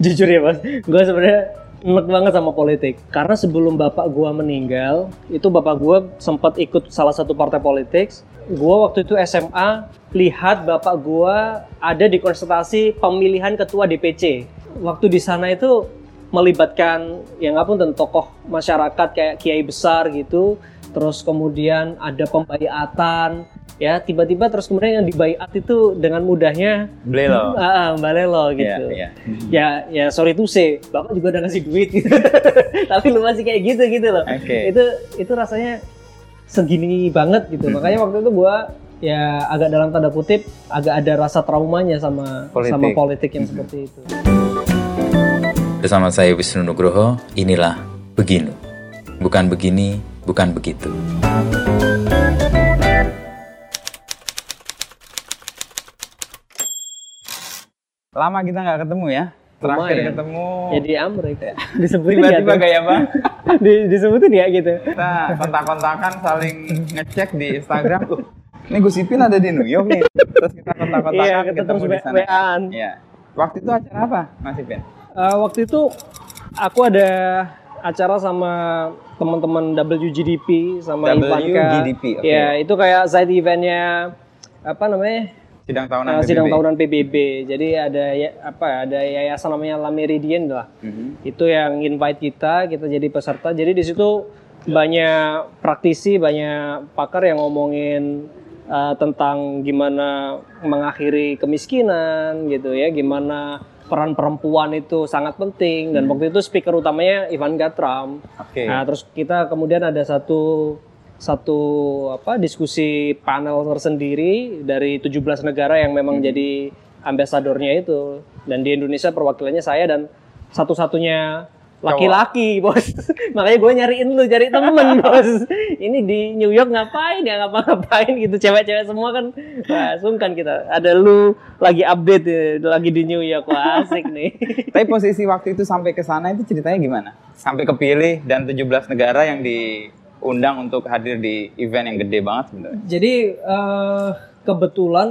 Jujur ya mas, gue sebenarnya enek banget sama politik. Karena sebelum bapak gue meninggal, itu bapak gue sempat ikut salah satu partai politik. Gue waktu itu SMA lihat bapak gue ada di konsultasi pemilihan ketua DPC. Waktu di sana itu melibatkan yang apa pun tokoh masyarakat kayak kiai besar gitu. Terus kemudian ada pembaiatan, ya tiba-tiba terus kemudian yang dibaiat itu dengan mudahnya Belelo. ah, Mbak Lelo gitu. Iya, iya. Ya, ya sorry tuh say, bapak juga udah ngasih duit gitu. Tapi lu masih kayak gitu gitu loh. Oke. Itu itu rasanya segini banget gitu. Hmm. Makanya waktu itu gua ya agak dalam tanda kutip agak ada rasa traumanya sama Politik. sama politik yang Hmm. seperti itu. Bersama saya Wisnu Nugroho, inilah Beginu. Bukan begini, bukan begitu. Lama kita nggak ketemu ya. Terakhir Lumayan. ketemu Ya di Amerika. Disebutin tiba-tiba ya, gaya bang. di, disebutin ya gitu. Kita kontak-kontakan saling ngecek di Instagram. Uh, ini Gus Ipin ada di New York nih. Terus kita kontak-kontakan Iya, kita ketemu terus di sana. WA-an. Iya. Waktu itu acara apa, Mas Ipin? Eh, waktu itu aku ada acara sama teman-teman WGDP sama Ivanka. WGDP, oke. Ya, itu kayak side eventnya apa namanya? Sidang tahunan Eh, sidang PBB. tahunan PBB. Jadi ada ya, apa ada yayasan namanya La Meridian lah. Mhm. Itu yang invite kita, kita jadi peserta. Jadi di situ banyak praktisi, banyak pakar yang ngomongin uh, tentang gimana mengakhiri kemiskinan gitu ya, gimana peran perempuan itu sangat penting dan waktu itu speaker utamanya Ivan Gatram. Oke. Nah, terus kita kemudian ada satu satu apa diskusi panel tersendiri dari 17 negara yang memang jadi ambasadornya itu. Dan di Indonesia perwakilannya saya dan satu-satunya laki-laki bos. Makanya gue nyariin lu cari temen bos. Ini di New York ngapain ya? Ngapa-ngapain gitu? Cewek-cewek semua kan wah sungkan kita. Ada lu lagi update ya, lagi di New York. Wah asik nih. Tapi posisi waktu itu sampai ke sana itu ceritanya gimana? Sampai kepilih dan 17 negara yang diundang untuk hadir di event yang gede banget sebenarnya. Jadi eh, kebetulan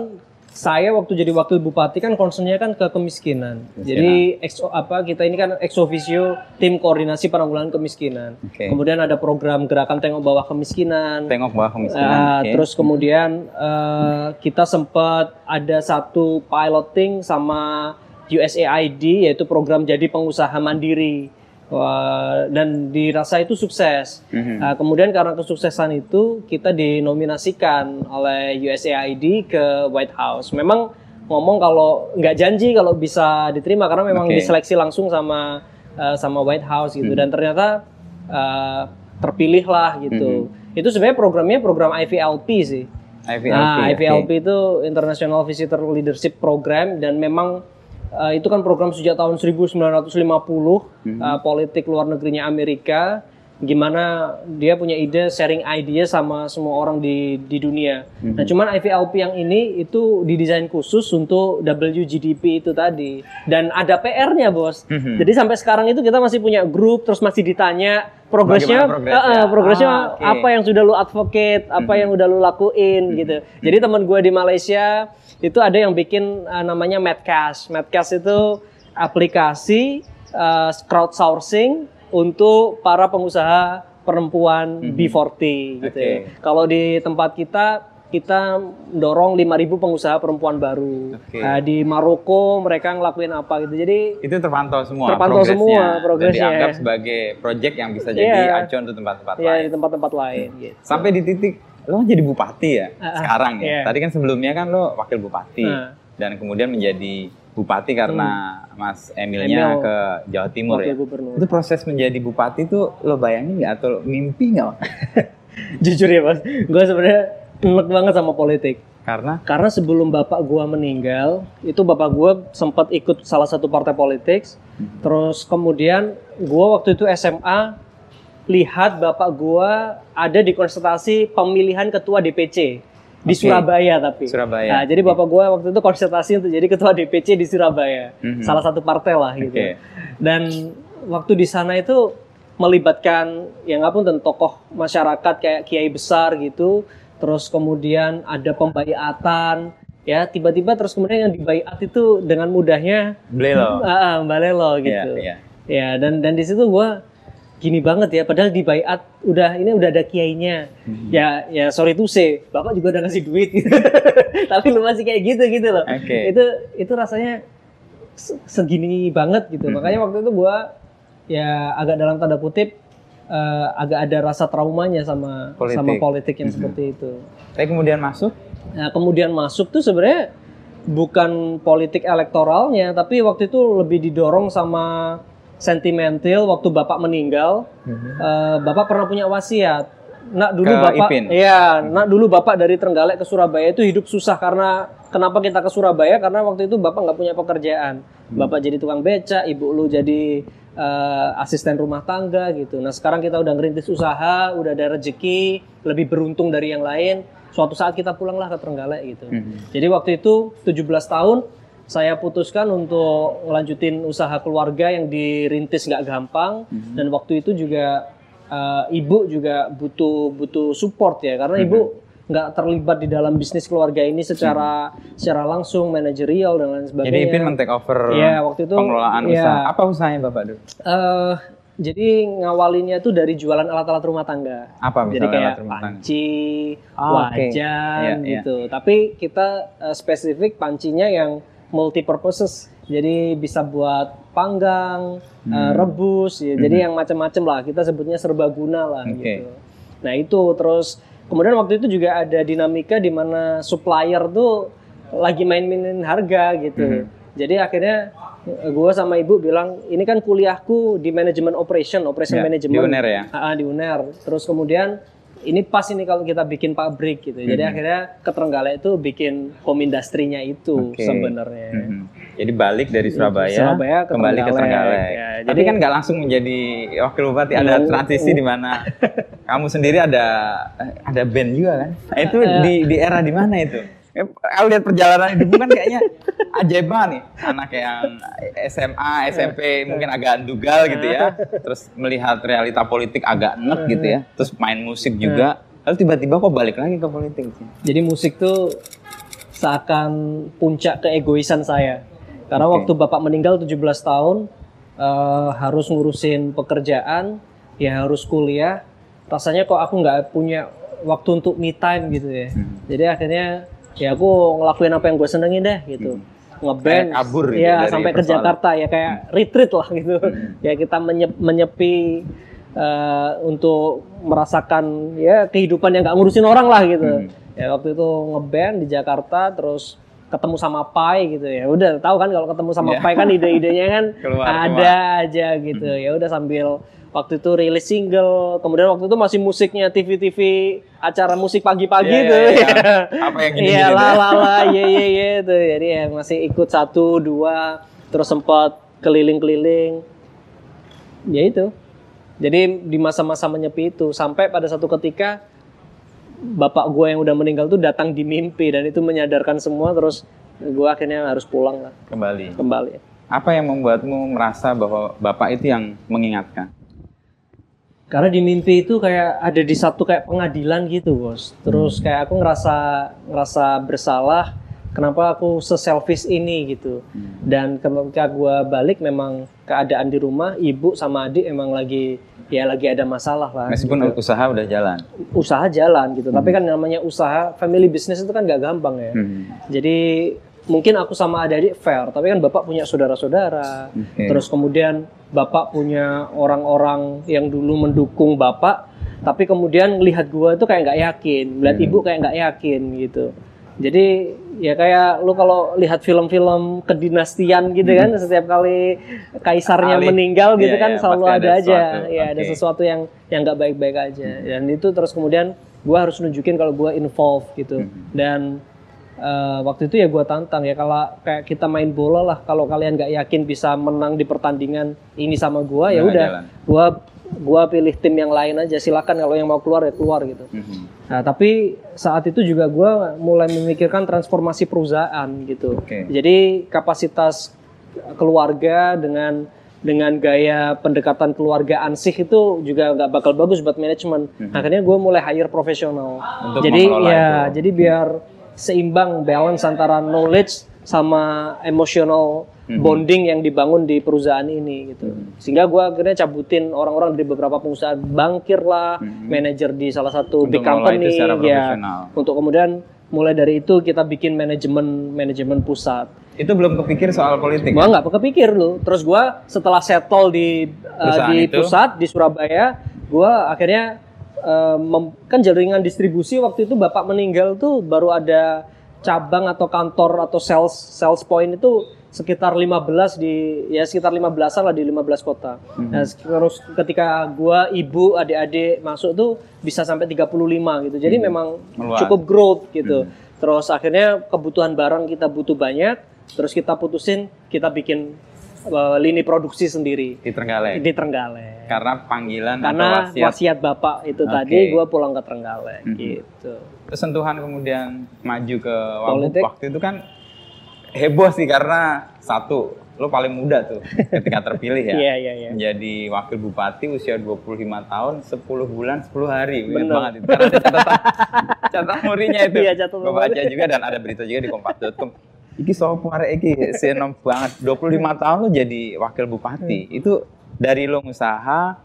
saya waktu jadi wakil bupati kan concernnya kan ke kemiskinan. Jadi ex, apa kita ini kan ex officio tim koordinasi penanggulangan kemiskinan. Oke. Kemudian ada program gerakan tengok bawah kemiskinan. Tengok bawah kemiskinan. Ah, oke. Terus kemudian eh, kita sempat ada satu piloting sama USAID yaitu program jadi pengusaha mandiri. Wah, dan dirasa itu sukses. Mhm. Nah, kemudian karena kesuksesan itu kita dinominasikan oleh USAID ke White House. Memang ngomong kalau nggak janji kalau bisa diterima karena memang Oke. diseleksi langsung sama eh, sama White House gitu dan ternyata eh, terpilih lah gitu. Itu sebenarnya programnya program IVLP sih. IVLP. Nah. IVLP itu International Visitor Leadership Program dan memang uh, itu kan program sejak tahun 1950 Mhm. uh, politik luar negerinya Amerika gimana dia punya ide sharing idea sama semua orang di di dunia. Mhm. Nah, cuman IVLP yang ini itu didesain khusus untuk WGDP itu tadi dan ada PR-nya, Bos. Mhm. Jadi sampai sekarang itu kita masih punya grup terus masih ditanya progresnya progresnya? eh, progresnya Ah, oke. apa yang sudah lu advocate, apa yang udah lu lakuin gitu. Jadi teman gue di Malaysia itu ada yang bikin uh, namanya Madcast. Madcast itu aplikasi uh, crowdsourcing untuk para pengusaha perempuan B40 gitu. Oke. ya. Kalau di tempat kita kita dorong 5.000 pengusaha perempuan baru. Oke. Nah, di Maroko mereka ngelakuin apa gitu. Jadi itu terpantau semua Terpantau progresnya, semua progresnya. dan dianggap sebagai project yang bisa jadi Iya. acuan untuk tempat-tempat ya lain. di tempat-tempat lain gitu. Sampai di titik lo jadi bupati ya ah, sekarang ya. iya. Tadi kan sebelumnya kan lo wakil bupati Ah. dan kemudian menjadi bupati karena Mas Emilnya Emil. ke Jawa Timur ya. gubernur. Itu proses menjadi bupati tuh lo bayangin nggak atau mimpi nggak? Jujur ya mas, gue sebenarnya enek banget sama politik. Karena Karena sebelum bapak gua meninggal, itu bapak gua sempat ikut salah satu partai politik. Terus kemudian gua waktu itu SMA lihat bapak gua ada di konsultasi pemilihan ketua DPC di Oke. Surabaya tapi. Surabaya. Nah, jadi bapak gua waktu itu konsultasi untuk jadi ketua DPC di Surabaya. Mhm. Salah satu partai lah gitu. Oke. Dan waktu di sana itu melibatkan yang apa pun tokoh masyarakat kayak kiai besar gitu terus kemudian ada pembaiatan ya tiba-tiba terus kemudian yang dibaiat itu dengan mudahnya Belelo. ah, ah, Mbak Lelo gitu. Iya, iya. Ya dan dan di situ gua gini banget ya padahal di baiat udah ini udah ada kiainya. Hmm. Ya ya sorry tuh say, Bapak juga udah ngasih duit gitu. Tapi lu masih kayak gitu gitu loh. Oke. Itu itu rasanya se- segini banget gitu. Hmm. Makanya waktu itu gua ya agak dalam tanda kutip eh, agak ada rasa traumanya sama Politik. sama politik yang Mhm. seperti itu. Tapi kemudian masuk, Nah, kemudian masuk tuh sebenarnya bukan politik elektoralnya, tapi waktu itu lebih didorong sama sentimental waktu bapak meninggal. eh, bapak pernah punya wasiat. Nak dulu Ke bapak, Ipin? iya, nak dulu bapak dari Trenggalek ke Surabaya itu hidup susah karena kenapa kita ke Surabaya? Karena waktu itu bapak nggak punya pekerjaan. Bapak jadi tukang beca, ibu lu jadi eh, asisten rumah tangga gitu. Nah sekarang kita udah ngerintis usaha, udah ada rezeki, lebih beruntung dari yang lain. Suatu saat kita pulanglah ke Trenggalek gitu. Mhm. Jadi waktu itu 17 tahun saya putuskan untuk ngelanjutin usaha keluarga yang dirintis nggak gampang Mhm. dan waktu itu juga eh, ibu juga butuh butuh support ya karena ibu nggak terlibat di dalam bisnis keluarga ini secara secara langsung manajerial dan lain sebagainya. jadi Ipin men-take over Iya, waktu itu, pengelolaan iya. usaha. Apa usahanya Bapak dulu? Eh, jadi ngawalinnya tuh dari jualan alat-alat rumah tangga. Apa Jadi misalnya kayak alat rumah tangga? panci, Oh, wajan Iya, iya. gitu. Tapi kita eh, spesifik pancinya yang multi purposes. Jadi bisa buat panggang, Hmm. eh, rebus, ya. jadi yang macam-macam lah. Kita sebutnya serbaguna lah Oke. gitu. Nah itu terus kemudian waktu itu juga ada dinamika di mana supplier tuh lagi main-mainin harga gitu. Hmm. Jadi akhirnya gue sama ibu bilang ini kan kuliahku di manajemen operation, operation Ya, management di UNER ya? Ah, ah, di UNER. Terus kemudian ini pas ini kalau kita bikin pabrik gitu. Jadi Mhm. akhirnya ke Trenggalek itu bikin home industrinya itu Oke. sebenarnya. Mhm. Jadi balik dari Surabaya, Surabaya ke kembali ke Trenggalek. Ya, Tapi jadi- kan nggak langsung menjadi wakil bupati, ada Iya. transisi di mana kamu sendiri ada ada band juga kan? Nah, itu di di era di mana itu? Eh, Kalau lihat perjalanan hidupmu kan kayaknya ajaib banget nih. Anak yang SMA, SMP mungkin agak dugal gitu ya. Terus melihat realita politik agak enek gitu ya. Terus main musik juga. Lalu tiba-tiba kok balik lagi ke politik? Jadi musik tuh seakan puncak keegoisan saya. Karena Oke. waktu bapak meninggal 17 tahun eh, harus ngurusin pekerjaan, ya harus kuliah. Rasanya kok aku nggak punya waktu untuk me time gitu ya. Hmm. Jadi akhirnya ya aku ngelakuin apa yang gue senengin deh gitu. Ngeband, Kayak kabur gitu ya sampai ke. Jakarta ya kayak retreat lah gitu. Hmm. Ya kita menyep- menyepi eh, untuk merasakan ya kehidupan yang nggak ngurusin orang lah gitu. Hmm. Ya waktu itu ngeband di Jakarta terus ketemu sama Pai gitu ya. Udah tahu kan kalau ketemu sama Iya. Pai kan ide-idenya kan Keluar ada aja gitu. Ya udah sambil waktu itu rilis single, kemudian waktu itu masih musiknya TV-TV acara musik pagi-pagi Iya, tuh. iya, iya. Apa yang Iya tuh lah lah lah ye ye ye tuh. Jadi ya masih ikut satu dua terus sempat keliling-keliling. Ya itu. Jadi di masa-masa menyepi itu sampai pada satu ketika bapak gue yang udah meninggal tuh datang di mimpi dan itu menyadarkan semua terus gue akhirnya harus pulang lah Kembali. kembali. Apa yang membuatmu merasa bahwa bapak itu yang mengingatkan? Karena di mimpi itu kayak ada di satu kayak pengadilan gitu bos. Terus kayak aku ngerasa ngerasa bersalah. Kenapa aku se-selfish ini gitu. Dan ketika gue balik memang keadaan di rumah ibu sama adik emang lagi ya lagi ada masalah lah. Meskipun gitu. usaha udah jalan. usaha jalan gitu. Tapi kan namanya usaha family business itu kan gak gampang ya. Hmm. Jadi mungkin aku sama adik-adik fair, tapi kan bapak punya saudara-saudara. Oke. Terus kemudian bapak punya orang-orang yang dulu mendukung bapak, tapi kemudian melihat gua itu kayak nggak yakin, melihat Hmm. ibu kayak nggak yakin gitu. Jadi ya kayak lu kalau lihat film-film kedinastian gitu kan, setiap kali kaisarnya Hmm. Meninggal gitu Iya, kan iya, selalu ada, ada aja, sesuatu. ya ada Oke. sesuatu yang yang nggak baik-baik aja. Dan itu terus kemudian gua harus nunjukin kalau gua involved gitu. Hmm. Dan eh, waktu itu ya gua tantang ya kalau kayak kita main bola lah kalau kalian nggak yakin bisa menang di pertandingan ini sama gua ya Nggak udah gua gua pilih tim yang lain aja silakan kalau yang mau keluar ya keluar gitu Mhm. nah tapi saat itu juga gua mulai memikirkan transformasi perusahaan gitu Oke. jadi kapasitas keluarga dengan dengan gaya pendekatan keluarga ansih itu juga nggak bakal bagus buat manajemen akhirnya gue mulai hire profesional. Untuk jadi ya itu. jadi biar seimbang balance antara knowledge sama emotional Mhm. bonding yang dibangun di perusahaan ini gitu. Sehingga gua akhirnya cabutin orang-orang dari beberapa pengusaha bangkir lah, manajer di salah satu. Untuk big company itu secara ya. Untuk kemudian mulai dari itu kita bikin manajemen manajemen pusat. Itu belum kepikir soal politik. Gua nggak kepikir loh. Terus gua setelah settle di uh, di itu? pusat di Surabaya, gua akhirnya mem- kan jaringan distribusi waktu itu bapak meninggal tuh baru ada cabang atau kantor atau sales sales point itu sekitar 15 di ya sekitar 15-an lah di 15 kota. Nah, terus ketika gua ibu adik-adik masuk tuh bisa sampai 35 gitu. Jadi memang Meluas. cukup growth gitu. Terus akhirnya kebutuhan barang kita butuh banyak, terus kita putusin kita bikin uh, lini produksi sendiri Di Trenggalek. di Trenggalek. Karena panggilan Karena atau wasiat wasiat bapak itu Oke. tadi gue pulang ke Trenggalek gitu. sentuhan kemudian maju ke Politik. waktu itu kan heboh sih karena satu lo paling muda tuh ketika terpilih ya Iya iya iya. menjadi wakil bupati usia 25 tahun 10 bulan 10 hari Bener. banget itu karena ada catatan catatan murinya itu Iya, catatan gue baca juga dan ada berita juga di kompas.com iki sopo arek iki? Senom banget. 25 tahun lo jadi wakil bupati. Hmm. itu dari lo usaha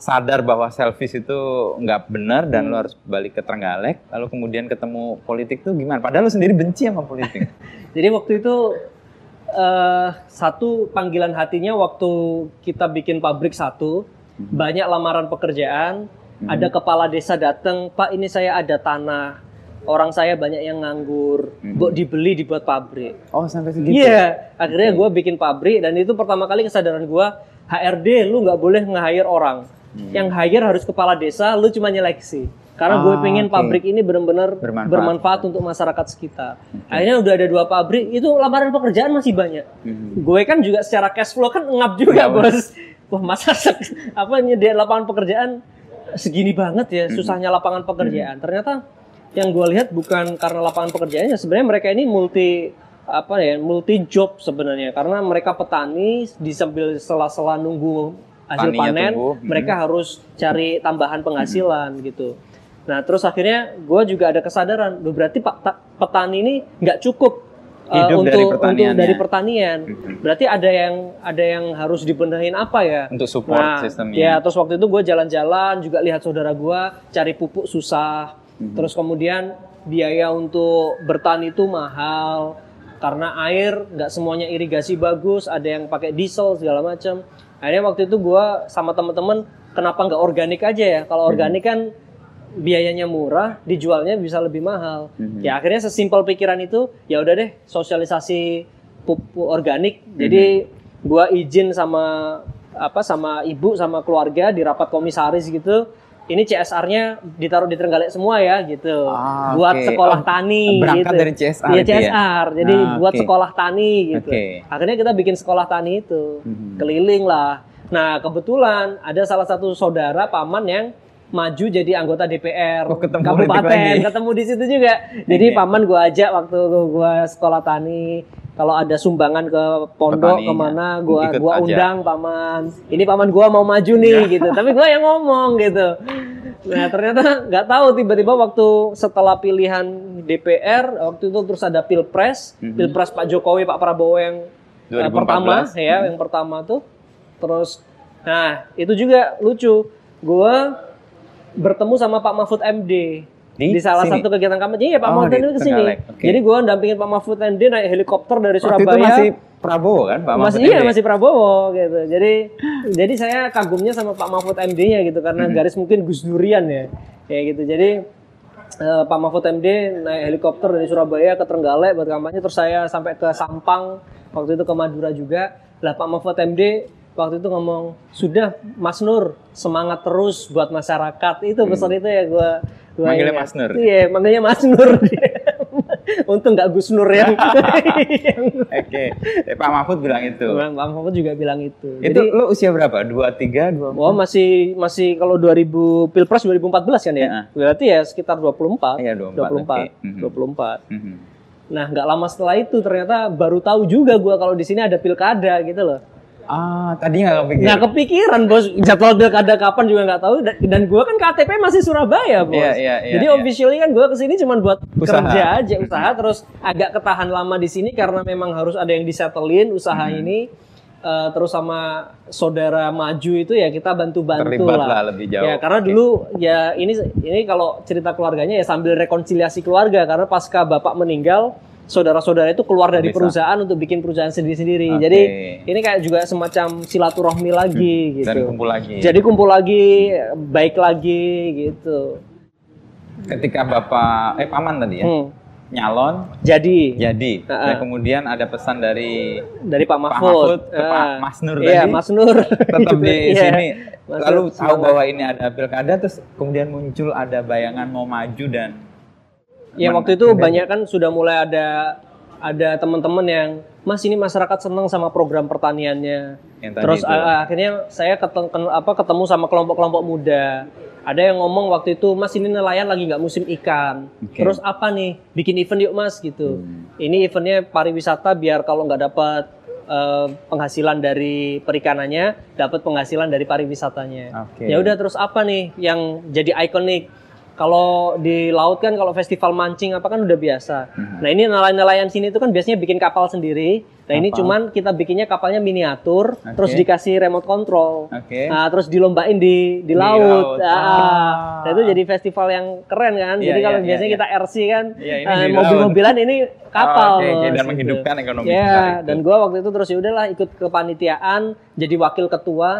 sadar bahwa selfish itu nggak benar dan Hmm. lo harus balik ke Trenggalek lalu kemudian ketemu politik tuh gimana? Padahal lo sendiri benci sama politik. Jadi waktu itu eh satu panggilan hatinya waktu kita bikin pabrik satu banyak lamaran pekerjaan ada kepala desa datang Pak ini saya ada tanah orang saya banyak yang nganggur bu dibeli dibuat pabrik oh sampai segitu Iya, akhirnya gue bikin pabrik dan itu pertama kali kesadaran gue HRD lu nggak boleh nge-hire orang. Yang hire harus kepala desa, lu cuma nyeleksi. Karena gue Ah, pengen oke. pabrik ini benar-benar Bermanfaat. bermanfaat. untuk masyarakat sekitar. Akhirnya udah ada dua pabrik, itu lamaran pekerjaan masih banyak. Gue kan juga secara cash flow kan ngap juga Iya, bos. Wah masa apa nyediain lapangan pekerjaan segini banget ya susahnya lapangan pekerjaan. Ternyata yang gue lihat bukan karena lapangan pekerjaannya, sebenarnya mereka ini multi apa ya multi job sebenarnya karena mereka petani di sambil sela-sela nunggu hasil Taninya panen tumbuh, hmm. mereka harus cari tambahan penghasilan gitu nah terus akhirnya gue juga ada kesadaran "Loh, berarti pak petani ini nggak cukup uh, Hidup untuk dari untuk dari pertanian Mhm. berarti ada yang ada yang harus dibenahin apa ya untuk support Nah, sistemnya ya terus waktu itu gue jalan-jalan juga lihat saudara gue cari pupuk susah. Mhm. Terus kemudian biaya untuk bertani itu mahal karena air nggak semuanya irigasi bagus, ada yang pakai diesel segala macam. Akhirnya waktu itu gue sama teman-teman kenapa nggak organik aja ya? Kalau Mhm. organik kan biayanya murah, dijualnya bisa lebih mahal. Mhm. Ya akhirnya sesimpel pikiran itu, ya udah deh sosialisasi pupuk organik. Jadi gua izin sama apa sama ibu sama keluarga di rapat komisaris gitu. Ini CSR-nya ditaruh di Trenggalek semua ya gitu. Ah, buat oke. sekolah Oh, tani berangkat gitu. dari CSR Iya itu ya? CSR. Jadi Ah, buat oke. sekolah tani gitu. Oke. Akhirnya kita bikin sekolah tani itu. Mhm. Keliling lah. Nah, kebetulan ada salah satu saudara paman yang maju jadi anggota DPR Oh, ketemu kabupaten lagi. ketemu di situ juga jadi Oke. paman gua ajak waktu gua sekolah tani kalau ada sumbangan ke pondok Petani, ke mana gua Ikut gua aja. undang paman. Ini paman gua mau maju nih gitu. Tapi gua yang ngomong gitu. Nah ternyata nggak tahu tiba-tiba waktu setelah pilihan DPR waktu itu terus ada pilpres. Mhm. pilpres Pak Jokowi Pak Prabowo yang 2014. pertama ya yang pertama tuh. Terus nah itu juga lucu. Gua bertemu sama Pak Mahfud MD Di di, salah sini? satu kegiatan kampanye. Iya Pak Oh, Mahfud MD ke sini. Trenggalek, oke. Jadi gua dampingin Pak Mahfud MD naik helikopter dari waktu Surabaya. itu masih Prabowo kan Pak masih Mahfud iya MD? masih Prabowo gitu. Jadi jadi saya kagumnya sama Pak Mahfud MD-nya gitu karena Hmm. garis mungkin Gus Durian ya. Kayak gitu. Jadi eh, Pak Mahfud MD naik helikopter dari Surabaya ke Trenggalek buat kampanye terus saya sampai ke Sampang waktu itu ke Madura juga. Lah Pak Mahfud MD waktu itu ngomong sudah Mas Nur semangat terus buat masyarakat itu pesan itu ya gua gua Hmm. Manggilnya ingat. Mas Nur? Iya, manggilnya Mas Nur. Untung nggak Gus Nur yang, Oke, Eh, Pak Mahfud bilang itu. Bang Bang Mahfud juga bilang itu. Itu Jadi, lo usia berapa? Dua tiga, dua wah masih masih kalau 2000 Pilpres 2014 kan ya? Iya. Berarti ya sekitar 24. Iya, 24, 24. oke. Mhm. 24. Mhm. Nah, nggak lama setelah itu ternyata baru tahu juga gua kalau di sini ada pilkada gitu loh. Ah, tadi nggak kepikiran. Nggak kepikiran bos, jadwal pilkada kapan juga nggak tahu. Dan, gue kan KTP masih Surabaya bos. Iya, iya, iya, Jadi iya. officially kan gue ke sini cuma buat Usaha. kerja aja, usaha. Terus agak ketahan lama di sini karena memang harus ada yang disetelin usaha Hmm. ini. Eh, terus sama saudara maju itu ya kita bantu-bantu lah. lah lebih jauh. Ya karena dulu ya ini ini kalau cerita keluarganya ya sambil rekonsiliasi keluarga karena pasca bapak meninggal saudara-saudara itu keluar dari Bisa. perusahaan untuk bikin perusahaan sendiri-sendiri. Oke. Jadi ini kayak juga semacam silaturahmi lagi gitu. Dan kumpul lagi. Jadi kumpul lagi, baik lagi gitu. ketika bapak eh paman tadi ya Hmm. nyalon Jadi jadi Heeh. dan kemudian ada pesan dari dari Pak Mahfud, Mahfud ke. Pak Mas Nur Iya, tadi. Mas Nur. tetap di Iya. sini Mas lalu Nur tahu bahwa ini ada pilkada terus kemudian muncul ada bayangan mau maju dan Ya waktu itu banyak kan sudah mulai ada ada teman-teman yang Mas ini masyarakat senang sama program pertaniannya. Yang tadi Terus itu. akhirnya saya ketemu, apa ketemu sama kelompok-kelompok muda. Ada yang ngomong waktu itu Mas ini nelayan lagi nggak musim ikan. Oke. Terus apa nih bikin event yuk Mas gitu. Hmm. Ini eventnya pariwisata biar kalau nggak dapat eh, penghasilan dari perikanannya, dapat penghasilan dari pariwisatanya. Oke. Ya udah terus apa nih yang jadi ikonik? Kalau di laut kan kalau festival mancing apa kan udah biasa. Mhm. Nah ini nelayan-nelayan sini itu kan biasanya bikin kapal sendiri. Nah ini Kapal. cuman kita bikinnya kapalnya miniatur, Oke. terus dikasih remote control. Oke. Nah, terus dilombain di di, Di laut. laut. Ah. Ah. Nah, itu jadi festival yang keren kan. Iya, jadi kalau iya, biasanya iya, kita RC kan Iya, ini eh, di mobil-mobilan ini kapal. Oke, oke, bos, dan gitu. menghidupkan ekonomi Ya, kita itu. dan gua waktu itu terus ya udahlah ikut kepanitiaan jadi wakil ketua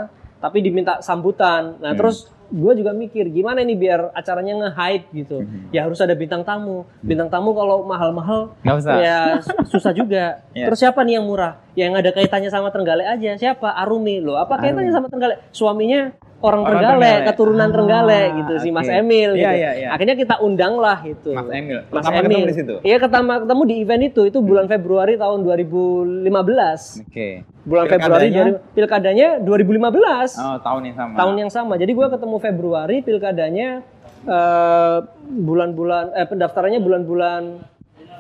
tapi diminta sambutan. Nah, Hmm. terus gue juga mikir gimana nih biar acaranya nge-hype gitu. Hmm. Ya harus ada bintang tamu. Bintang tamu kalau mahal-mahal ya su- susah juga. Iya. Terus siapa nih yang murah? Yang ada kaitannya sama Trenggalek aja. Siapa? Arumi loh. Apa kaitannya sama Trenggalek? Suaminya orang, Orang Trenggalek, Trenggalek. keturunan Ah, Trenggalek gitu si Mas. Emil Iya, gitu. iya, iya. Akhirnya kita undang lah itu. Mas Emil Mas Pertama Emil. ketemu di situ Iya ketemu ketemu di event itu itu bulan Februari tahun 2015. oke Bulan Februari 2000 pilkadanya 2015. oh tahun yang sama Tahun yang sama. Jadi gua ketemu Februari pilkadanya eh, bulan-bulan eh pendaftarannya bulan-bulan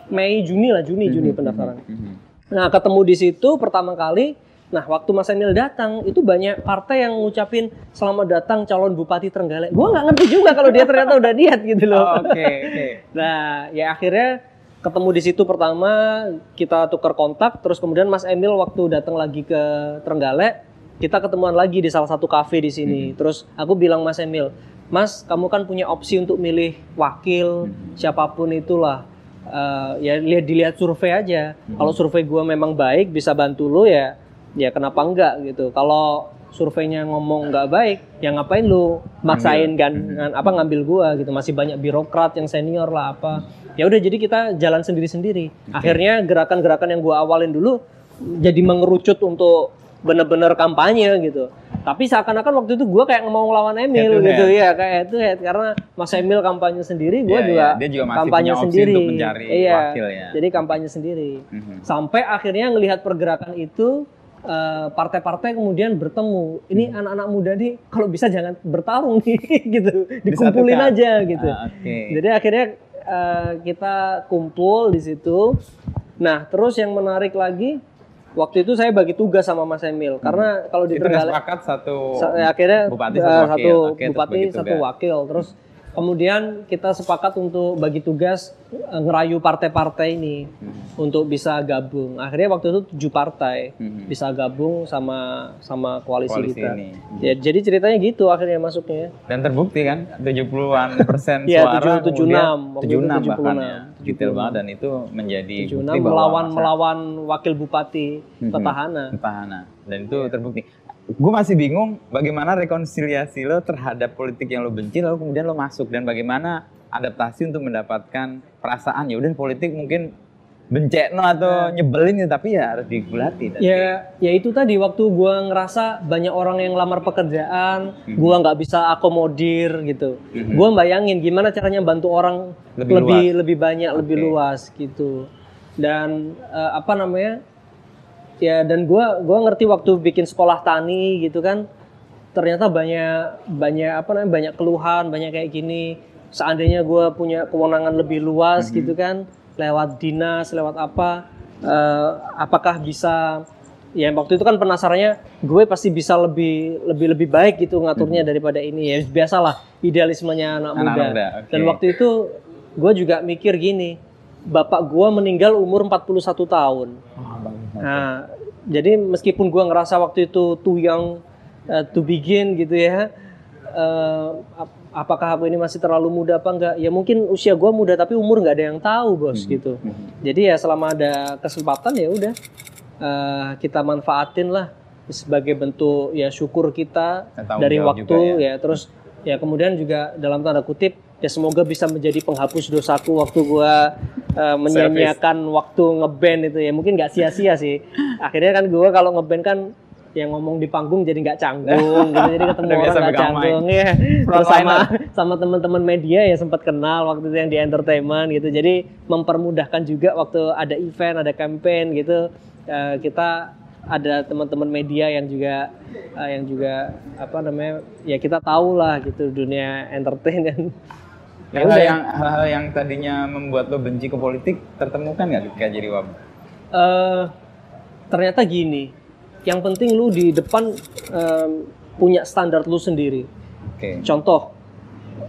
Mei Juni lah Juni Juni pendaftaran. Mhm. Nah, ketemu di situ pertama kali. Nah, waktu Mas Emil datang, itu banyak partai yang ngucapin selamat datang calon Bupati Trenggalek. Gua nggak ngerti juga kalau dia ternyata udah niat gitu loh. Oh, oke oke Nah, ya akhirnya ketemu di situ pertama, kita tukar kontak, terus kemudian Mas Emil waktu datang lagi ke Trenggalek, kita ketemuan lagi di salah satu kafe di sini. Terus aku bilang Mas Emil, Mas, kamu kan punya opsi untuk milih wakil siapa pun itulah. Eh, ya lihat dilihat survei aja. Kalau survei gua memang baik, bisa bantu lu ya, ya kenapa enggak gitu. Kalau surveinya ngomong nggak baik, ya ngapain lu maksain kan ngan- apa ngambil gua gitu. Masih banyak birokrat yang senior lah apa. Ya udah jadi kita jalan sendiri-sendiri. Akhirnya gerakan-gerakan yang gua awalin dulu jadi mengerucut untuk bener-bener kampanye gitu. Tapi seakan-akan waktu itu gua kayak mau ngelawan Emil Head gitu head. ya kayak itu head karena Mas Emil kampanye sendiri, gua Iya, juga. Dia juga masih kampanye punya sendiri. untuk mencari iya. wakil ya. Jadi kampanye sendiri. Mhm. Sampai akhirnya ngelihat pergerakan itu eh, partai-partai kemudian bertemu. Ini Hmm. anak-anak muda nih kalau bisa jangan bertarung nih gitu. Dikumpulin Disatukan. aja gitu. Ah, oke Jadi akhirnya eh, kita kumpul di situ. Nah, terus yang menarik lagi waktu itu saya bagi tugas sama Mas Emil karena kalau di Hmm. Trenggalek sepakat satu Sa- ya, akhirnya bupati eh, satu wakil. satu Oke, terus bupati satu wakil terus kemudian kita sepakat untuk bagi tugas eh, ngerayu partai-partai ini Hmm. untuk bisa gabung. Akhirnya waktu itu tujuh partai Mhm. bisa gabung sama sama koalisi, koalisi kita. ini. Ya jadi ceritanya gitu akhirnya masuknya dan terbukti kan 70-an persen Iya, suara 7, 76, kemudian waktu itu 76 bahkan 76. ya detail banget dan itu menjadi 76 bukti bahwa melawan melawan wakil bupati Mhm. petahana. Petahana. Dan itu terbukti gue masih bingung bagaimana rekonsiliasi lo terhadap politik yang lo benci lalu kemudian lo masuk dan bagaimana adaptasi untuk mendapatkan perasaan ya udah politik mungkin bencekno atau nyebelin ya tapi ya harus digulati dan Ya, ya itu tadi waktu gua ngerasa banyak orang yang lamar pekerjaan, Mhm. gua nggak bisa akomodir gitu. Mhm. Gua bayangin gimana caranya bantu orang Lebih lebih lebih, banyak, lebih Oke. luas gitu. Dan eh, apa namanya? Ya dan gua gua ngerti waktu bikin sekolah tani gitu kan, ternyata banyak banyak apa namanya banyak keluhan, banyak kayak gini. Seandainya gua punya kewenangan lebih luas Mhm. gitu kan, lewat dinas, lewat apa, eh, apakah bisa ya waktu itu kan penasarannya gue pasti bisa lebih lebih lebih baik gitu ngaturnya daripada ini ya biasalah idealismenya anak, Anak muda. muda, oke. Dan waktu itu gue juga mikir gini, bapak gue meninggal umur 41 tahun. Nah, jadi meskipun gua ngerasa waktu itu too young uh, to begin gitu ya, ap- apakah aku ini masih terlalu muda apa enggak? Ya mungkin usia gua muda tapi umur nggak ada yang tahu bos gitu. Jadi ya selama ada kesempatan ya udah eh, kita manfaatin lah sebagai bentuk ya syukur kita dari waktu juga ya. terus ya kemudian juga dalam tanda kutip ya semoga bisa menjadi penghapus dosaku waktu gua eh, menyanyiakan waktu ngeband itu ya. Mungkin nggak sia-sia sih. Akhirnya kan gua kalau ngeband kan yang ngomong di panggung jadi nggak canggung gitu jadi ketemu orang nggak canggung. ya terus sama sama teman-teman media ya sempat kenal waktu itu yang di entertainment gitu. Jadi mempermudahkan juga waktu ada event ada campaign gitu. Eh, kita ada teman-teman media yang juga eh, yang juga apa namanya ya kita tahu lah gitu dunia entertain dan ya udah. yang hal-hal yang tadinya membuat lo benci ke politik tertemukan nggak ketika jadi wabah? eh ternyata gini yang penting lu di depan em, punya standar lu sendiri Oke, contoh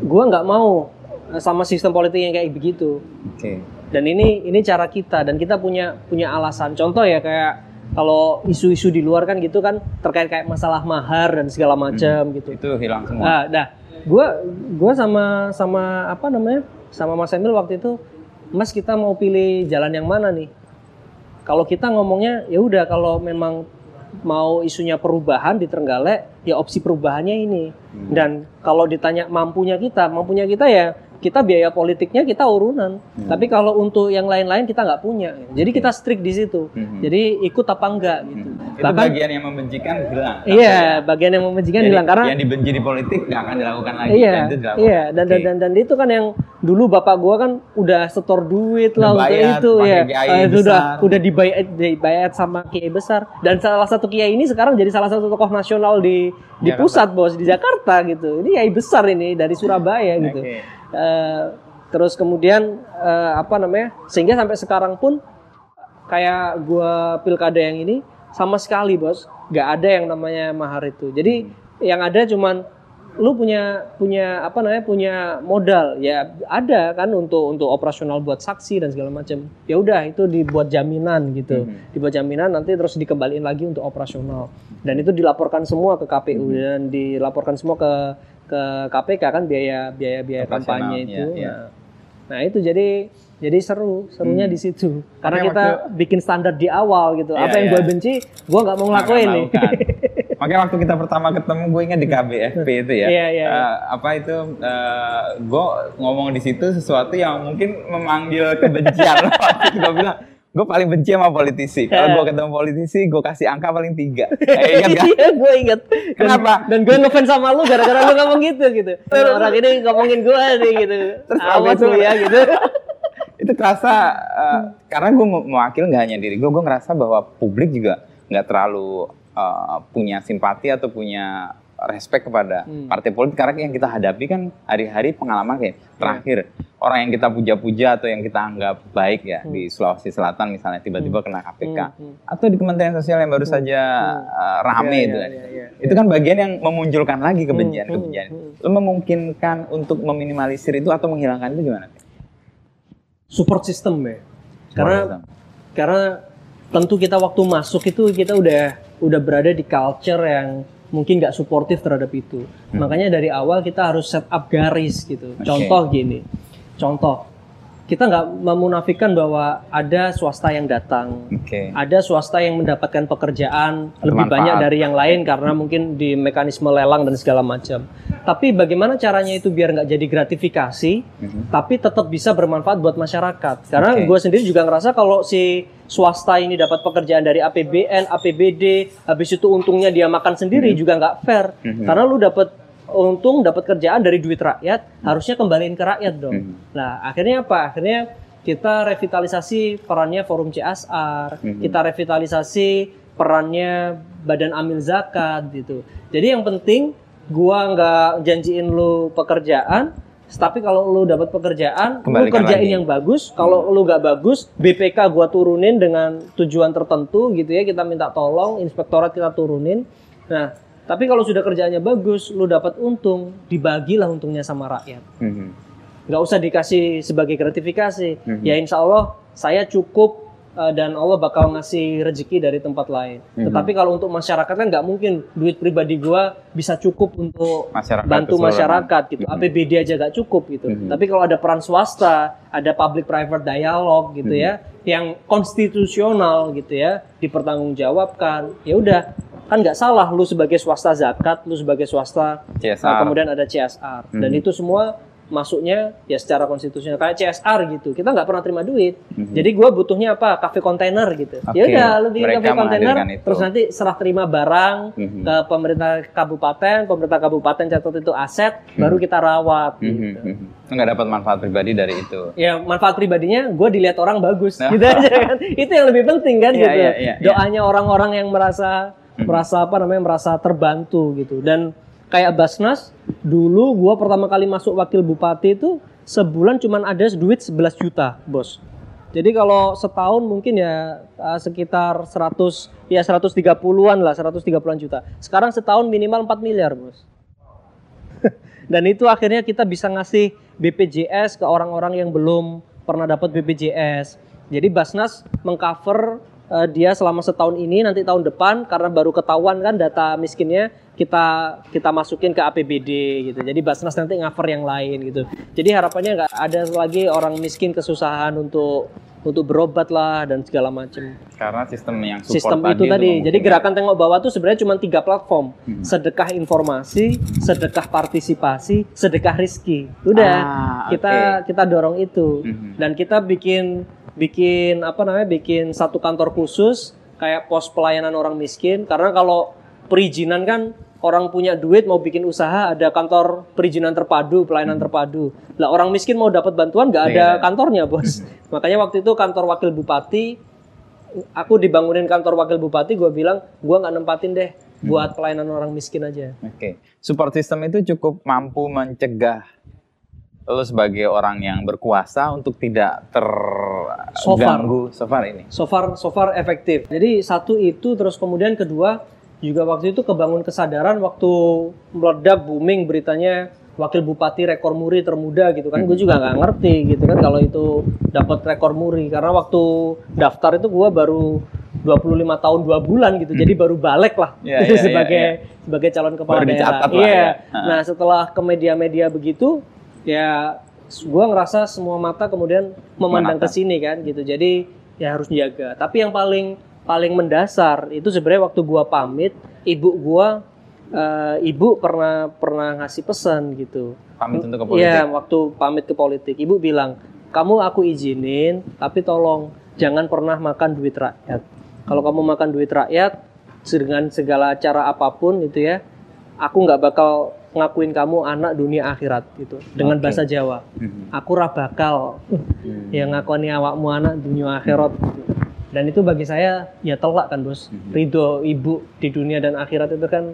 gua nggak mau eh, sama sistem politik yang kayak begitu oke. dan ini ini cara kita dan kita punya punya alasan contoh ya kayak kalau isu-isu di luar kan gitu kan terkait kayak masalah mahar dan segala macam gitu Itu hilang semua. Nah, dah, gua gua sama sama apa namanya? Sama Mas Emil waktu itu, Mas kita mau pilih jalan yang mana nih? Kalau kita ngomongnya ya udah kalau memang mau isunya perubahan di Trenggalek, ya opsi perubahannya ini. Dan kalau ditanya mampunya kita, mampunya kita ya kita biaya politiknya kita urunan. Tapi kalau untuk yang lain-lain kita nggak punya. Jadi kita strict di situ. Mhm. Jadi ikut apa enggak gitu. Itu Bahkan bagian yang membencikan hilang. iya, bagian yang membencikan Jadi, hilang karena yang dibenci di politik nggak akan dilakukan lagi. Iya, dan itu dilakukan. iya, dan, dan Oke. dan dan itu kan yang dulu bapak gua kan udah setor duit lah untuk itu ya, Eh, itu udah udah dibayar dibayar sama kiai besar dan salah satu kiai ini sekarang jadi salah satu tokoh nasional di di Jakarta. pusat bos di Jakarta gitu, ini kiai besar ini dari Surabaya gitu. Oke. Eh, terus kemudian eh, apa namanya sehingga sampai sekarang pun kayak gua pilkada yang ini sama sekali bos nggak ada yang namanya mahar itu jadi yang ada cuman lu punya punya apa namanya punya modal ya ada kan untuk untuk operasional buat saksi dan segala macam ya udah itu dibuat jaminan gitu dibuat jaminan nanti terus dikembaliin lagi untuk operasional dan itu dilaporkan semua ke KPU dan dilaporkan semua ke ke KPK kan biaya biaya biaya kampanye iya, itu iya. Nah, Nah itu jadi jadi seru, serunya di situ. Karena Oke, kita bikin standar di awal gitu. Iya, Apa yang iya. gue benci, gue nggak mau ngelakuin nih. Makanya waktu kita pertama ketemu gue ingat di KBFP itu ya. Iya, iya, Eh, apa itu eh, gue ngomong di situ sesuatu yang mungkin memanggil kebencian. Gue bilang gue paling benci sama politisi. Kalau gue ketemu politisi, gue kasih angka paling tiga. Eh, ingat? Iya, gue inget. Dan- Kenapa? Dan gue ngefans sama lu gara-gara lu ngomong gitu gitu. Orang ini ngomongin gue nih gitu. Terus Awas lu ya gitu. itu terasa eh, karena gue mewakil nggak hanya diri gue, gue ngerasa bahwa publik juga nggak terlalu eh, punya simpati atau punya respect kepada Hmm. partai politik karena yang kita hadapi kan hari-hari pengalaman kayak Iya. terakhir orang yang kita puja-puja atau yang kita anggap baik ya di Sulawesi Selatan misalnya tiba-tiba kena KPK Hmm, hmm. atau di Kementerian Sosial yang baru saja eh, rame Iya, itu iya, kan. iya, iya. Itu kan bagian yang memunculkan lagi kebencian-kebencian. hmm, hmm. Lo memungkinkan untuk meminimalisir itu atau menghilangkan itu gimana? Support system ya. Karena karena tentu kita waktu masuk itu kita udah udah berada di culture yang mungkin nggak suportif terhadap itu. Hmm. Makanya dari awal kita harus set up garis gitu. Contoh gini, contoh kita nggak memunafikan bahwa ada swasta yang datang, Oke. ada swasta yang mendapatkan pekerjaan Atau lebih manfaat. banyak dari yang lain karena mungkin di mekanisme lelang dan segala macam. Tapi bagaimana caranya itu biar nggak jadi gratifikasi, tapi tetap bisa bermanfaat buat masyarakat. Karena Oke. gue sendiri juga ngerasa kalau si swasta ini dapat pekerjaan dari APBN, APBD, habis itu untungnya dia makan sendiri juga nggak fair. Mhm. Karena lu dapat untung, dapat kerjaan dari duit rakyat, harusnya kembaliin ke rakyat dong. Mhm. Nah, akhirnya apa? Akhirnya kita revitalisasi perannya Forum CSR, Mhm. kita revitalisasi perannya Badan Amil Zakat gitu. Jadi yang penting gua nggak janjiin lu pekerjaan, Tapi kalau lu dapat pekerjaan, lu Kembalikan kerjain lagi. yang bagus. Kalau lu nggak bagus, BPK gua turunin dengan tujuan tertentu gitu ya. Kita minta tolong, inspektorat kita turunin. Nah, tapi kalau sudah kerjaannya bagus, lu dapat untung, dibagilah untungnya sama rakyat. Mhm. Nggak usah dikasih sebagai gratifikasi. Mhm. Ya insya Allah saya cukup uh, dan Allah bakal ngasih rezeki dari tempat lain. Mhm. Tetapi kalau untuk masyarakat kan nggak mungkin duit pribadi gua bisa cukup untuk Masyarakat bantu keseluruhan. masyarakat gitu. Mhm. APBD aja gak cukup gitu. Mhm. Tapi kalau ada peran swasta, ada public private dialog gitu Mhm. ya, yang konstitusional gitu ya, dipertanggungjawabkan. Ya udah, kan nggak salah lu sebagai swasta zakat, lu sebagai swasta CSR. Nah, kemudian ada CSR dan Mhm. itu semua masuknya ya secara konstitusional kayak CSR gitu kita nggak pernah terima duit Mhm. jadi gua butuhnya apa kafe kontainer gitu Oke, ya udah lu bikin kafe kontainer terus nanti serah terima barang Mhm. ke pemerintah kabupaten pemerintah kabupaten catat itu aset baru kita rawat Mhm, gitu. mhm. Lu nggak dapat manfaat pribadi dari itu. ya manfaat pribadinya gue dilihat orang bagus Nah. gitu aja kan itu yang lebih penting kan Iya, gitu iya, iya, iya. doanya orang-orang yang merasa merasa apa namanya merasa terbantu gitu. Dan kayak Basnas dulu gua pertama kali masuk wakil bupati itu sebulan cuman ada duit 11 juta bos. Jadi kalau setahun mungkin ya uh, sekitar 100 ya 130-an lah 130-an juta. Sekarang setahun minimal 4 miliar bos. Dan itu akhirnya kita bisa ngasih BPJS ke orang-orang yang belum pernah dapat BPJS. Jadi Basnas mengcover eh, dia selama setahun ini nanti tahun depan karena baru ketahuan kan data miskinnya kita kita masukin ke APBD gitu. Jadi Basnas nanti cover yang lain gitu. Jadi harapannya nggak ada lagi orang miskin kesusahan untuk untuk berobat lah dan segala macam Karena sistem yang support sistem itu tadi. Jadi memungkinkan. gerakan tengok bawah tuh sebenarnya cuma tiga platform. Hmm. Sedekah informasi, sedekah partisipasi, sedekah rizki. Udah Ah, kita kita dorong itu Mhm. dan kita bikin bikin apa namanya bikin satu kantor khusus kayak pos pelayanan orang miskin. Karena kalau perizinan kan orang punya duit mau bikin usaha ada kantor perizinan terpadu pelayanan terpadu. Lah orang miskin mau dapat bantuan nggak ada Hmm. Iya. kantornya bos. Makanya waktu itu kantor wakil bupati aku dibangunin kantor wakil bupati gue bilang gue nggak nempatin deh buat pelayanan orang miskin aja. Oke, support system itu cukup mampu mencegah lo sebagai orang yang berkuasa untuk tidak So far. terganggu so far ini. so far so far efektif. Jadi satu itu terus kemudian kedua juga waktu itu kebangun kesadaran waktu meledak booming beritanya wakil bupati rekor muri termuda gitu kan. Gue juga nggak ngerti gitu kan kalau itu dapat rekor muri. Karena waktu daftar itu gue baru 25 tahun dua bulan gitu. Jadi baru balik lah Iya, iya, iya, sebagai sebagai calon kepala Baru daerah. iya. ya. nah setelah ke media-media begitu ya gue ngerasa semua mata kemudian memandang ke sini kan gitu. Jadi ya harus jaga tapi yang paling paling mendasar itu sebenarnya waktu gua pamit ibu gua eh, ibu pernah pernah ngasih pesan gitu. Pamit untuk ke politik. Iya waktu pamit ke politik ibu bilang kamu aku izinin tapi tolong jangan pernah makan duit rakyat. Kalau kamu makan duit rakyat dengan segala cara apa pun itu ya aku nggak bakal ngakuin kamu anak dunia akhirat gitu dengan Oke. bahasa Jawa Mhm. aku ra bakal Hmm. yang ngakoni awakmu anak dunia akhirat dan itu bagi saya ya telak kan bos Mhm. ridho ibu di dunia dan akhirat itu kan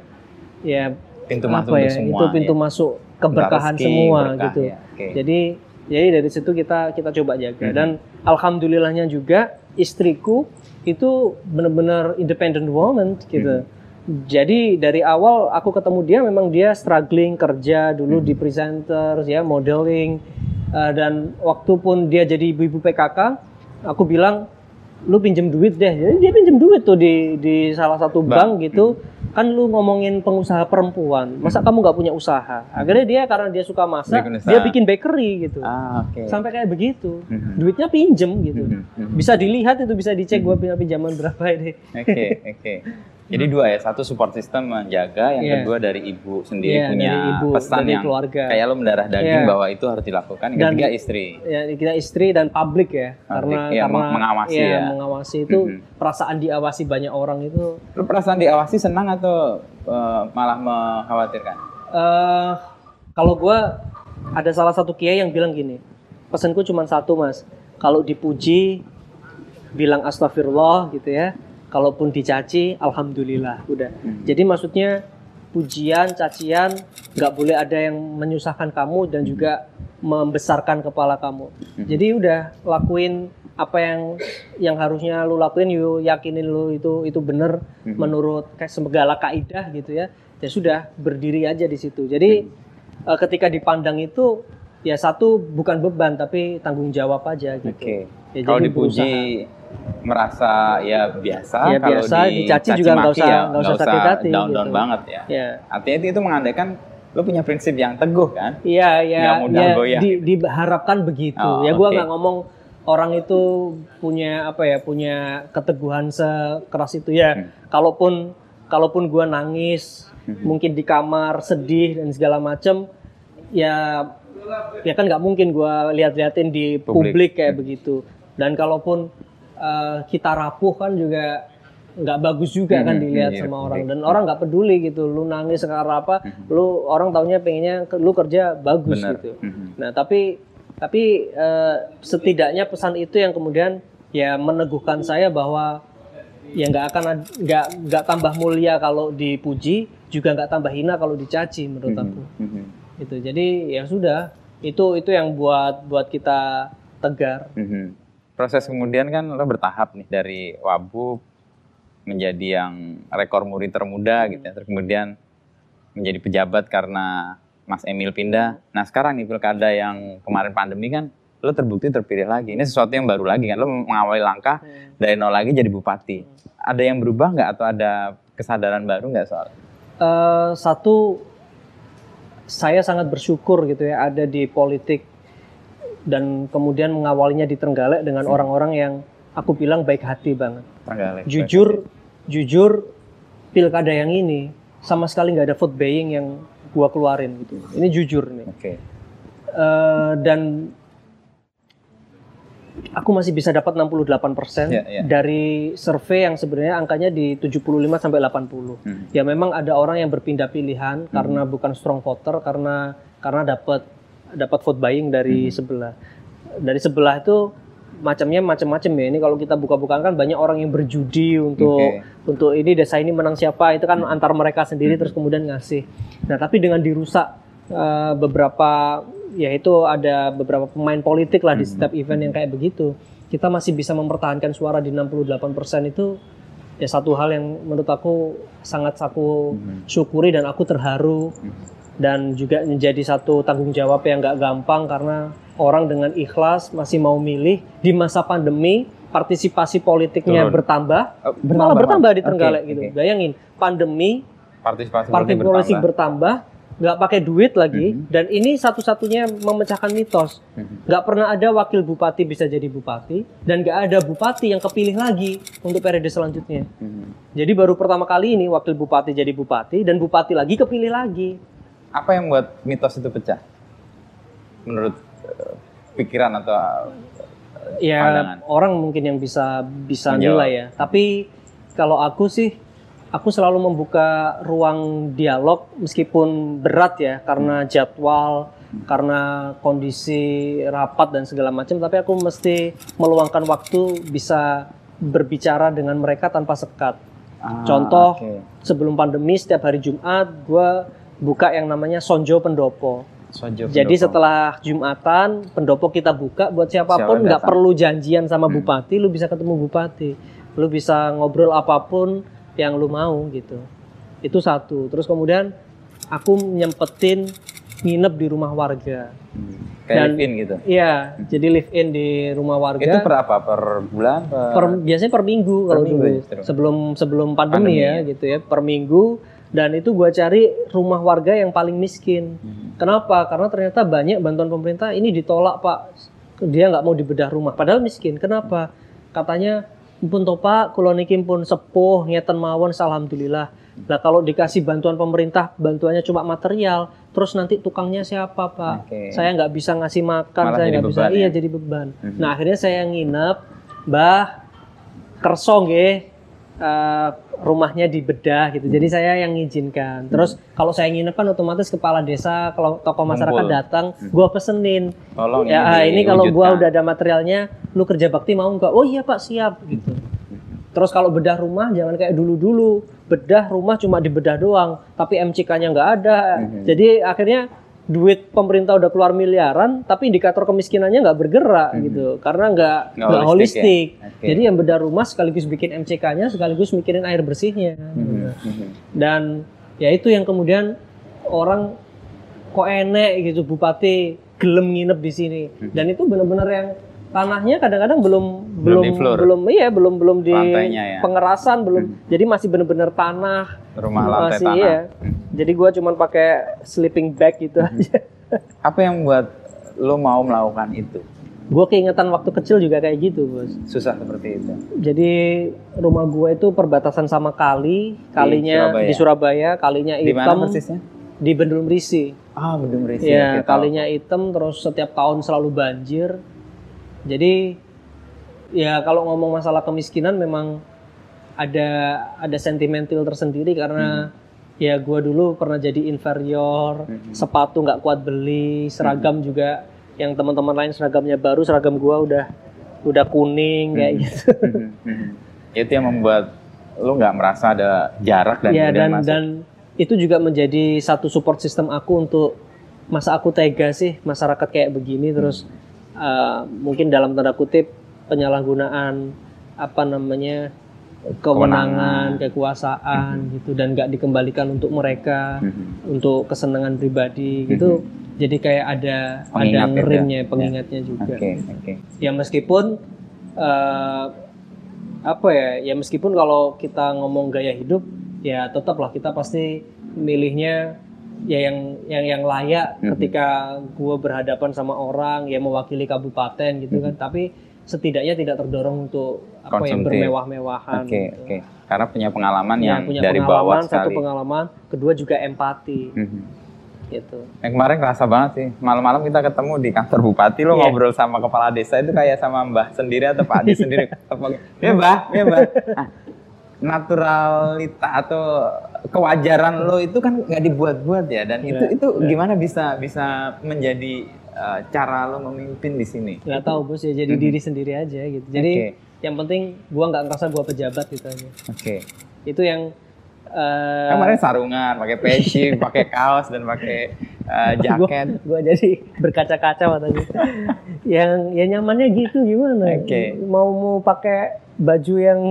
ya Pintu apa masuk ya semua. itu pintu ya. masuk keberkahan Rezeki, semua berkah, gitu ya. Oke. jadi jadi dari situ kita kita coba jaga Mhm. dan alhamdulillahnya juga istriku itu benar-benar independent woman gitu Mhm. Jadi dari awal aku ketemu dia memang dia struggling kerja dulu Mhm. di presenter ya modeling Uh, dan waktu pun dia jadi ibu-ibu PKK aku bilang lu pinjem duit deh jadi dia pinjem duit tuh di di salah satu Bank. bank gitu kan lu ngomongin pengusaha perempuan masa kamu nggak punya usaha akhirnya dia karena dia suka masak usaha. dia bikin bakery gitu Ah, oke. sampai kayak begitu Mhm. duitnya pinjem gitu Mhm, mhm. bisa dilihat itu bisa dicek gua punya pinjaman berapa ini Oke, oke. Jadi dua ya, satu support system menjaga, yang Iya. kedua dari ibu sendiri Iya, punya dari ibu, pesan dari yang keluarga. kayak lo mendarah daging Iya. bahwa itu harus dilakukan. Yang Dan- ketiga istri. ya kita istri dan publik ya Publik, karena iya, karena meng- mengawasi iya, ya. mengawasi itu Mhm. perasaan diawasi banyak orang itu Lo perasaan diawasi senang atau eh, malah mengkhawatirkan? eh kalau gua ada salah satu kiai yang bilang gini pesanku cuma satu mas kalau dipuji bilang astagfirullah gitu ya kalaupun dicaci alhamdulillah udah Hmm. jadi maksudnya pujian cacian nggak boleh ada yang menyusahkan kamu dan juga membesarkan kepala kamu. Jadi udah lakuin apa yang yang harusnya lu lakuin, you yakinin lu itu itu bener menurut kayak segala kaidah gitu ya. Ya sudah berdiri aja di situ. Jadi eh, ketika dipandang itu ya satu bukan beban tapi tanggung jawab aja gitu. Oke. Ya, kalau dipuji merasa ya biasa, Ya, kalau biasa, dicaci juga nggak usah- ya nggak usah sakit hati, down down gitu. banget ya. Ya. Artinya itu, itu mengandaikan lo punya prinsip yang teguh kan? Iya, ya, Nggak mudah ya goyah. di- diharapkan begitu. Oh, ya gua oke. nggak ngomong orang itu punya apa ya, punya keteguhan sekeras itu ya. Hmm. Kalaupun kalaupun gua nangis, Hmm. mungkin di kamar sedih dan segala macem, ya ya kan nggak mungkin gua lihat-liatin di Publik. publik, kayak begitu. Dan kalaupun eh, kita rapuh kan juga nggak bagus juga kan Hmm, dilihat iya, sama publik. orang dan orang nggak peduli gitu lu nangis sekarang apa lu orang taunya pengennya lu kerja bagus Bener. gitu Mhm. nah tapi tapi eh, setidaknya pesan itu yang kemudian ya meneguhkan saya bahwa ya nggak akan nggak nggak tambah mulia kalau dipuji juga nggak tambah hina kalau dicaci menurut aku Mhm. gitu jadi ya sudah itu itu yang buat buat kita tegar. Proses kemudian kan lo bertahap nih dari Wabu menjadi yang rekor murid termuda gitu ya. Terus kemudian menjadi pejabat karena Mas Emil pindah. Nah sekarang nih pilkada yang kemarin pandemi kan lo terbukti terpilih lagi. Ini sesuatu yang baru lagi kan. Lo mengawali langkah dari nol lagi jadi bupati. Ada yang berubah nggak atau ada kesadaran baru nggak soal? Eh, satu saya sangat bersyukur gitu ya ada di politik dan kemudian mengawalinya di Trenggalek dengan orang-orang yang aku bilang baik hati banget. Trenggalek. Jujur, jujur pilkada yang ini sama sekali nggak ada vote buying yang gua keluarin gitu. Ini jujur nih. Oke. Eh, dan aku masih bisa dapat 68% Iya, iya. dari survei yang sebenarnya angkanya di 75 sampai 80. Hmm. Ya memang ada orang yang berpindah pilihan karena bukan strong voter karena karena dapat dapat vote buying dari sebelah. Dari sebelah itu macamnya macam-macam ya. Ini kalau kita buka-bukaan kan banyak orang yang berjudi untuk Oke. untuk ini desa ini menang siapa itu kan antar mereka sendiri terus kemudian ngasih. Nah, tapi dengan dirusak eh, beberapa ya itu ada beberapa pemain politik lah di setiap event yang kayak begitu. Kita masih bisa mempertahankan suara di 68% itu ya satu hal yang menurut aku sangat aku syukuri dan aku terharu dan juga menjadi satu tanggung jawab yang nggak gampang karena orang dengan ikhlas masih mau milih di masa pandemi partisipasi politiknya Turun. bertambah Oh, malah bertambah di Oke, Trenggalek gitu oke. bayangin pandemi Partisipasi partai politik politik bertambah. bertambah nggak pakai duit lagi Mhm. dan ini satu-satunya memecahkan mitos Mhm. nggak pernah ada wakil bupati bisa jadi bupati dan nggak ada bupati yang kepilih lagi untuk periode selanjutnya Mhm. jadi baru pertama kali ini wakil bupati jadi bupati dan bupati lagi kepilih lagi Apa yang buat mitos itu pecah? Menurut eh, pikiran atau eh, ya Pandangan. orang mungkin yang bisa bisa Menjawab. nilai ya tapi kalau aku sih aku selalu membuka ruang dialog meskipun berat ya karena jadwal karena kondisi rapat dan segala macam tapi aku mesti meluangkan waktu bisa berbicara dengan mereka tanpa sekat Ah, Contoh, oke. sebelum pandemi setiap hari Jumat gue buka yang namanya Sonjo Pendopo Jadi pendopo. setelah Jumatan, pendopo kita buka buat siapa pun Siapa nggak perlu janjian sama Hmm. bupati, lu bisa ketemu bupati, lu bisa ngobrol apa pun yang lu mau gitu. Itu satu. Terus kemudian aku nyempetin nginep di rumah warga. Hmm. kayak dan- live in gitu. Iya, jadi live in di rumah warga. Itu per apa? Per bulan? Per, Per- biasanya per minggu kalau minggu dulu justru. sebelum sebelum pandemi, Pandemi ya, ya. gitu ya per minggu dan itu gua cari rumah warga yang paling miskin. Hmm. kenapa? Karena ternyata banyak bantuan pemerintah ini ditolak pak. Dia nggak mau dibedah rumah. Padahal miskin. Kenapa? Katanya pun to pak. Kulo niki pun sepuh ngeten mawon alhamdulillah. Lah kalau dikasih bantuan pemerintah bantuannya cuma material terus nanti tukangnya siapa pak? Oke. saya nggak bisa ngasih makan Malah saya nggak bisa. iya ya? jadi beban. Mhm. nah akhirnya saya nginep bah kerso nggih eh, rumahnya dibedah gitu. Jadi saya yang ngizinkan. Terus kalau saya nginep kan otomatis kepala desa kalau tokoh masyarakat datang gua pesenin. Tolong ya ah, ini kalau gua diwujudkan. udah ada materialnya lu kerja bakti mau nggak? Oh iya pak siap gitu. Terus kalau bedah rumah jangan kayak dulu-dulu. Bedah rumah cuma dibedah doang tapi MCK-nya nggak ada. Mhm. jadi akhirnya duit pemerintah udah keluar miliaran, tapi indikator kemiskinannya nggak bergerak gitu, karena nggak Hmm. Holistik holistik. ya? Oke. Jadi yang bedah rumah sekaligus bikin MCK-nya, sekaligus mikirin air bersihnya. Mhm, mhm. Dan ya itu yang kemudian orang kok enek gitu bupati gelem nginep di sini. Hmm. Dan itu benar-benar yang tanahnya kadang-kadang belum Belum belum di belum iya belum belum di Lantainya ya. pengerasan belum. Jadi masih benar-benar tanah. Rumah lantai masih tanah. iya. Jadi gua cuman pakai sleeping bag gitu Hmm. aja. Apa yang buat lo mau melakukan itu? Gua keingetan waktu kecil juga kayak gitu, Bos. Susah seperti itu. Jadi rumah gua itu perbatasan sama kali, kalinya Surabaya? di Surabaya, kalinya Di mana hitam persisnya? di Bendul Merisi. Ah, Bendung Risi. Ya, tahu. kalinya hitam terus setiap tahun selalu banjir. Jadi ya kalau ngomong masalah kemiskinan memang ada ada sentimental tersendiri karena ya gua dulu pernah jadi inferior, Mhm. sepatu nggak kuat beli, seragam juga yang teman-teman lain seragamnya baru, seragam gua udah udah kuning kayak gitu. Mhm, mhm. itu yang membuat lo nggak merasa ada jarak dan ya dan masuk. dan itu juga menjadi satu support system aku untuk masa aku tega sih masyarakat kayak begini terus uh, mungkin dalam tanda kutip penyalahgunaan apa namanya kewenangan, kekuasaan gitu dan nggak dikembalikan untuk mereka Mhm. untuk kesenangan pribadi gitu jadi kayak ada Pengingat ada ya? ngerimnya pengingatnya juga Oke, oke. ya meskipun eh, apa ya ya meskipun kalau kita ngomong gaya hidup ya tetaplah kita pasti milihnya ya yang yang yang layak Mhm. ketika gue berhadapan sama orang yang mewakili kabupaten gitu kan tapi setidaknya tidak terdorong untuk apa yang bermewah-mewahan Oke, gitu. oke. Karena punya pengalaman Ya, yang punya dari pengalaman bawah satu pengalaman kedua juga empati Mhm. gitu Yang kemarin kerasa banget sih. Malam-malam kita ketemu di kantor bupati lo Iya. ngobrol sama kepala desa itu kayak sama Mbah sendiri atau Pak Adi sendiri. Apa? Ya Mbah, ya Mbah. Ah, naturalita atau kewajaran lo itu kan nggak dibuat-buat ya dan itu Iya, itu gimana bisa bisa menjadi uh, cara lo memimpin di sini. nggak tahu bos ya jadi diri sendiri aja gitu jadi Oke. yang penting gua nggak ngerasa gua pejabat gitu aja Oke. itu yang eh, Kemarin sarungan, pakai peci, pakai kaos dan pakai uh, jaket. gua jadi berkaca-kaca matanya yang ya nyamannya gitu gimana Oke. mau mau pakai baju yang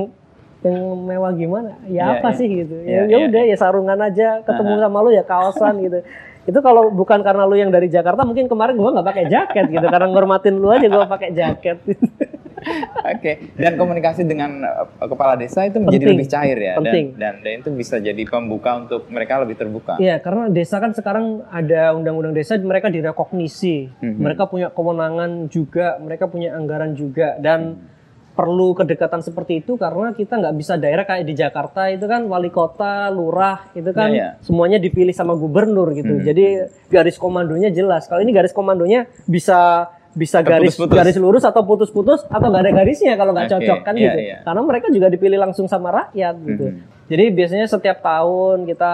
yang mewah gimana ya Iya, apa iya. sih gitu Iya, ya ya udah ya sarungan aja ketemu Aha. sama lu ya kaosan gitu itu kalau bukan karena lu yang dari Jakarta mungkin kemarin gua nggak pakai jaket gitu karena ngormatin lu aja gua pakai jaket Oke, dan komunikasi dengan uh, kepala desa itu menjadi Penting. lebih cair ya, Penting. dan, dan dan itu bisa jadi pembuka untuk mereka lebih terbuka. Iya, karena desa kan sekarang ada undang-undang desa, mereka direkognisi, Mhm. mereka punya kewenangan juga, mereka punya anggaran juga, dan perlu kedekatan seperti itu karena kita nggak bisa daerah kayak di Jakarta itu kan wali kota, lurah itu kan Iya, iya. semuanya dipilih sama gubernur gitu. Mhm. Jadi garis komandonya jelas. Kalau ini garis komandonya bisa bisa garis Terputus-putus. garis lurus atau putus-putus atau nggak ada garisnya kalau nggak Oke, cocok kan iya, gitu. iya. Karena mereka juga dipilih langsung sama rakyat gitu. Mhm. Jadi biasanya setiap tahun kita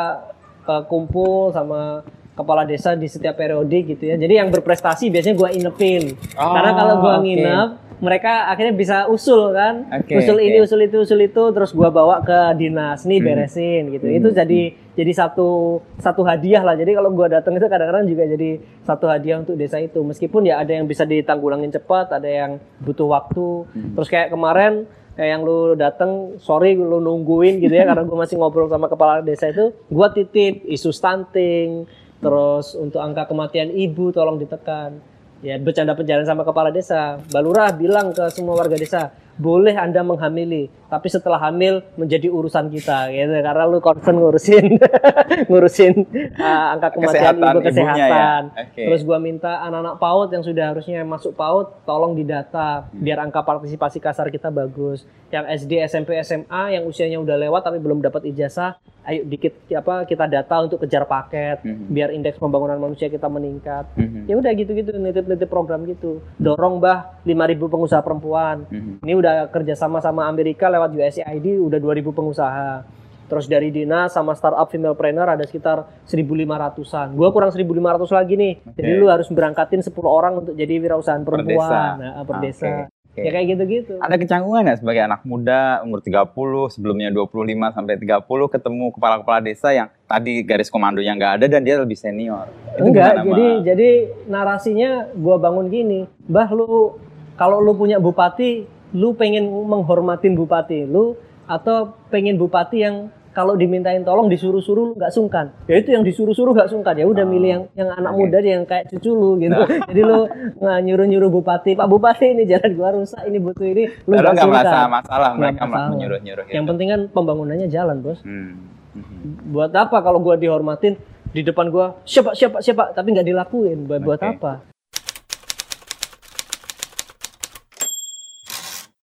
uh, kumpul sama kepala desa di setiap periode gitu ya. Jadi yang berprestasi biasanya gua inepin. Oh, Karena kalau gua oke. nginep, mereka akhirnya bisa usul kan. Oke, usul oke. ini, usul itu, usul itu terus gua bawa ke dinas nih Hmm. beresin gitu. Hmm. Itu jadi jadi satu satu hadiah lah. Jadi kalau gua datang itu kadang-kadang juga jadi satu hadiah untuk desa itu. Meskipun ya ada yang bisa ditanggulangin cepat, ada yang butuh waktu. Hmm. Terus kayak kemarin kayak yang lu dateng sorry lu nungguin gitu ya karena gue masih ngobrol sama kepala desa itu gua titip isu stunting terus untuk angka kematian ibu tolong ditekan. Ya bercanda bercanda sama kepala desa. Balurah bilang ke semua warga desa boleh anda menghamili tapi setelah hamil menjadi urusan kita gitu karena lu concern ngurusin ngurusin uh, angka kematian Kesehatan ibu ya? kesehatan Oke. terus gua minta anak-anak PAUD yang sudah harusnya masuk PAUD tolong didata biar angka partisipasi kasar kita bagus. Yang SD, SMP, SMA yang usianya udah lewat tapi belum dapat ijazah, ayo dikit apa kita data untuk kejar paket Mhm. biar indeks pembangunan manusia kita meningkat. Mhm. Ya udah gitu-gitu nitip-nitip program gitu. Dorong bah 5000 pengusaha perempuan. Mhm. Ini udah kerjasama sama Amerika lewat USAID udah 2000 pengusaha. Terus dari dinas sama startup femalepreneur ada sekitar 1.500-an. Gua kurang 1.500 lagi nih. Jadi Oke. lu harus berangkatin 10 orang untuk jadi wirausahaan Per perempuan. desa. Nah, per desa. oke. Ya kayak gitu-gitu. Ada kecanggungan ya sebagai anak muda umur 30, sebelumnya 25 sampai 30 ketemu kepala-kepala desa yang tadi garis komandonya nggak ada dan dia lebih senior. Itu Enggak, jadi Ma? jadi narasinya gua bangun gini, Mbah lu kalau lu punya bupati, lu pengen menghormatin bupati lu atau pengen bupati yang kalau dimintain tolong disuruh-suruh lu nggak sungkan. Ya itu yang disuruh-suruh nggak sungkan. Ya udah Oh, milih yang yang anak muda yang kayak cucu lu gitu. Jadi lu nyuruh-nyuruh bupati, Pak Bupati ini jalan gua rusak, ini butuh ini, lu nggak sungkan. merasa masalah mereka masalah. menyuruh-nyuruh gitu. Yang penting kan pembangunannya jalan, Bos. Hmm. Mhm. Buat apa kalau gua dihormatin di depan gua siapa siapa siapa tapi nggak dilakuin buat buat Oke. apa